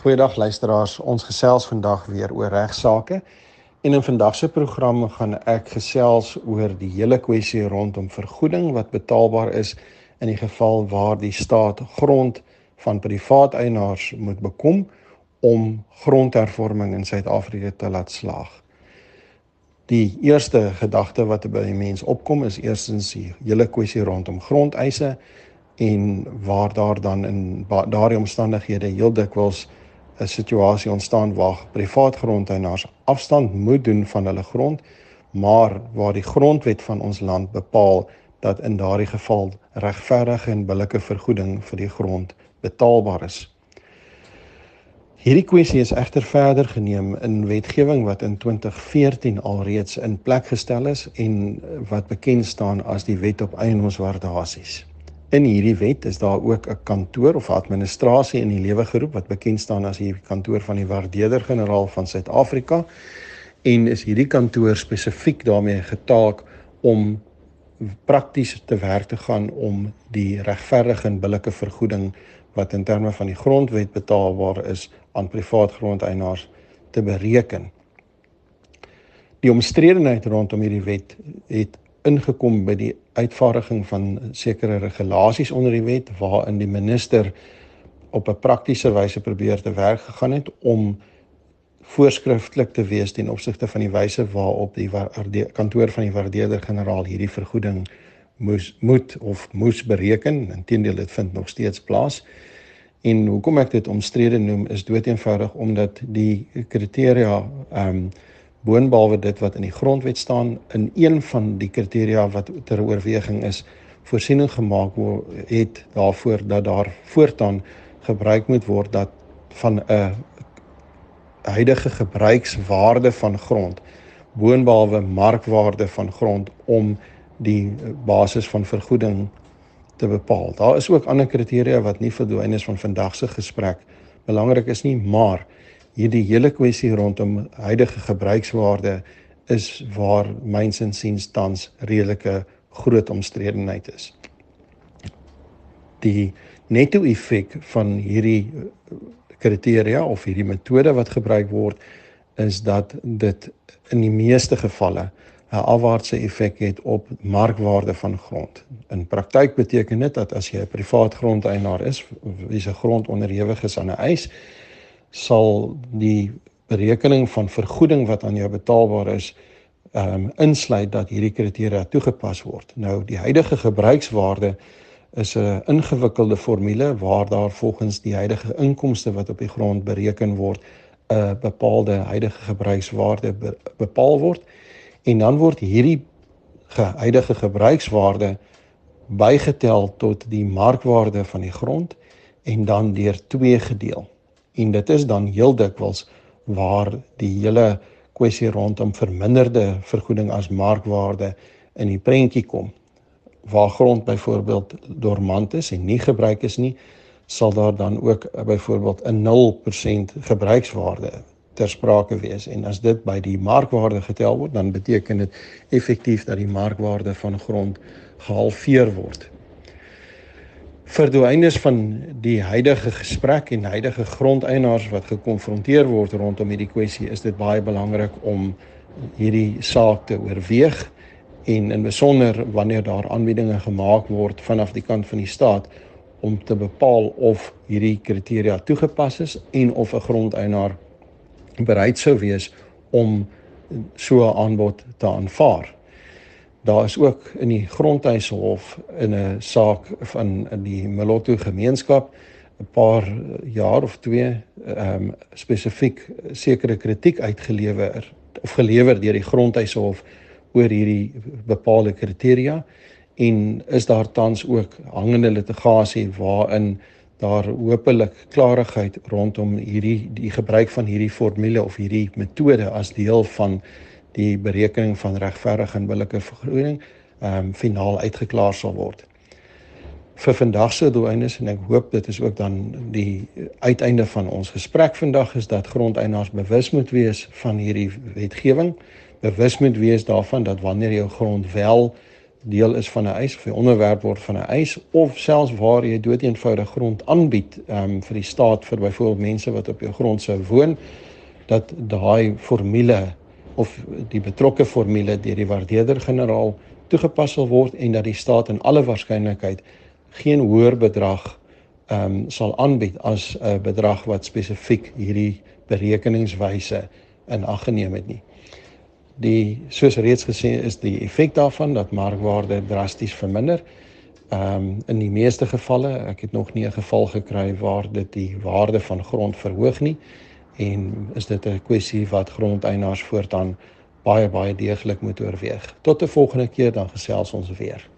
Goeiedag luisteraars. Ons gesels vandag weer oor regsaake. En in vandag se program gaan ek gesels oor die hele kwessie rondom vergoeding wat betaalbaar is in die geval waar die staat grond van privaat eienaars moet bekom om grondhervorming in Suid-Afrika te laat slaag. Die eerste gedagte wat by die mens opkom is eerstens die hele kwessie rondom grondeise en waar daar dan in daardie omstandighede heel dikwels 'n situasie ontstaan waar privaat grondeienaars afstand moet doen van hulle grond, maar waar die grondwet van ons land bepaal dat in daardie geval regverdige en billike vergoeding vir die grond betaalbaar is. Hierdie kwessie is egter verder geneem in wetgewing wat in 2014 alreeds in plek gestel is en wat bekend staan as die Wet op Eiendomswaardasies. In hierdie wet is daar ook 'n kantoor of administrasie in die lewe geroep wat bekend staan as die kantoor van die waardeerder-generaal van Suid-Afrika en is hierdie kantoor spesifiek daarmee getaak om prakties te werk te gaan om die regverdige en billike vergoeding wat in terme van die grondwet betaalbaar is aan privaat grondeienaars te bereken. Die omstredenheid rondom hierdie wet het ingekom by die uitvaardiging van sekere regulasies onder die wet waarin die minister op 'n praktiese wyse probeer te werk gegaan het om voorskrifklik te wees ten opsigte van die wyse waarop die kantoor van die waardeerder-generaal hierdie vergoeding moes moet of moes bereken. Inteendeel dit vind nog steeds plaas. En hoekom ek dit omstrede noem is doeteenvoudig omdat die kriteria ehm um, boonbehalwe dit wat in die grondwet staan in een van die kriteria wat ter oorweging is voorsiening gemaak word het daarvoor dat daar voortaan gebruik moet word dat van 'n huidige gebruikswaarde van grond boonbehalwe markwaarde van grond om die basis van vergoeding te bepaal. Daar is ook ander kriteria wat nie verdwyn is van vandag se gesprek belangrik is nie, maar hierdie hele kwessie rondom huidige gebruikswaarde is waar myns insiens tans redelike groot omstredenheid is. Die netto effek van hierdie kriteria of hierdie metode wat gebruik word is dat dit in die meeste gevalle 'n afwaartse effek het op markwaarde van grond. In praktyk beteken dit dat as jy 'n privaat grondeienaar is, wie se grond onderhewig is aan 'n eis, sal die berekening van vergoeding wat aan jou betaalbaar is ehm um, insluit dat hierdie kriteria toegepas word. Nou die huidige gebruikswaarde is 'n ingewikkelde formule waar daar volgens die huidige inkomste wat op die grond bereken word 'n bepaalde huidige gebruikswaarde be bepaal word en dan word hierdie ge huidige gebruikswaarde bygetel tot die markwaarde van die grond en dan deur 2 gedeel en dit is dan heel dikwels waar die hele kwessie rondom verminderde vergoeding as markwaarde in die prentjie kom. Waar grond byvoorbeeld dormant is en nie gebruik is nie, sal daar dan ook byvoorbeeld 'n 0% gebruikswaarde ter sprake wees en as dit by die markwaarde getel word, dan beteken dit effektief dat die markwaarde van grond gehalveer word vir die eindes van die huidige gesprek en huidige grondeienaars wat gekonfronteer word rondom hierdie kwessie is dit baie belangrik om hierdie saak te oorweeg en in besonder wanneer daar aanbiedinge gemaak word vanaf die kant van die staat om te bepaal of hierdie kriteria toegepas is en of 'n grondeienaar bereid sou wees om so 'n aanbod te aanvaar. Daar is ook in die grondhuishof in 'n saak van in die Moloto gemeenskap 'n paar jaar of twee ehm um, spesifiek sekere kritiek uitgelewer of gelewer deur die grondhuishof oor hierdie bepaalde kriteria en is daar tans ook hangende litigasie waarin daar hopelik klarigheid rondom hierdie die gebruik van hierdie formule of hierdie metode as deel van die berekening van regverdige en billike vergoeding ehm um, finaal uitgeklaar sal word. Vir vandag se doeleindes en ek hoop dit is ook dan die uiteinde van ons gesprek vandag is dat grondeienaars bewus moet wees van hierdie wetgewing, bewus moet wees daarvan dat wanneer jou grond wel deel is van 'n eis of 'n onderwerp word van 'n eis of selfs waar jy doeteenvoudig grond aanbied um, vir die staat vir byvoorbeeld mense wat op jou grond sou woon dat daai formule of die betrokke formule deur die waardeerder generaal toegepas sal word en dat die staat in alle waarskynlikheid geen hoër bedrag ehm um, sal aanbied as 'n bedrag wat spesifiek hierdie berekeningswyse in ag geneem het nie. Die soos reeds gesê is die effek daarvan dat markwaarde drasties verminder. Ehm um, in die meeste gevalle, ek het nog nie 'n geval gekry waar dit die waarde van grond verhoog nie en is dit 'n kwessie wat grondeienaars voortaan baie baie deeglik moet oorweeg. Tot 'n volgende keer dan gesels ons weer.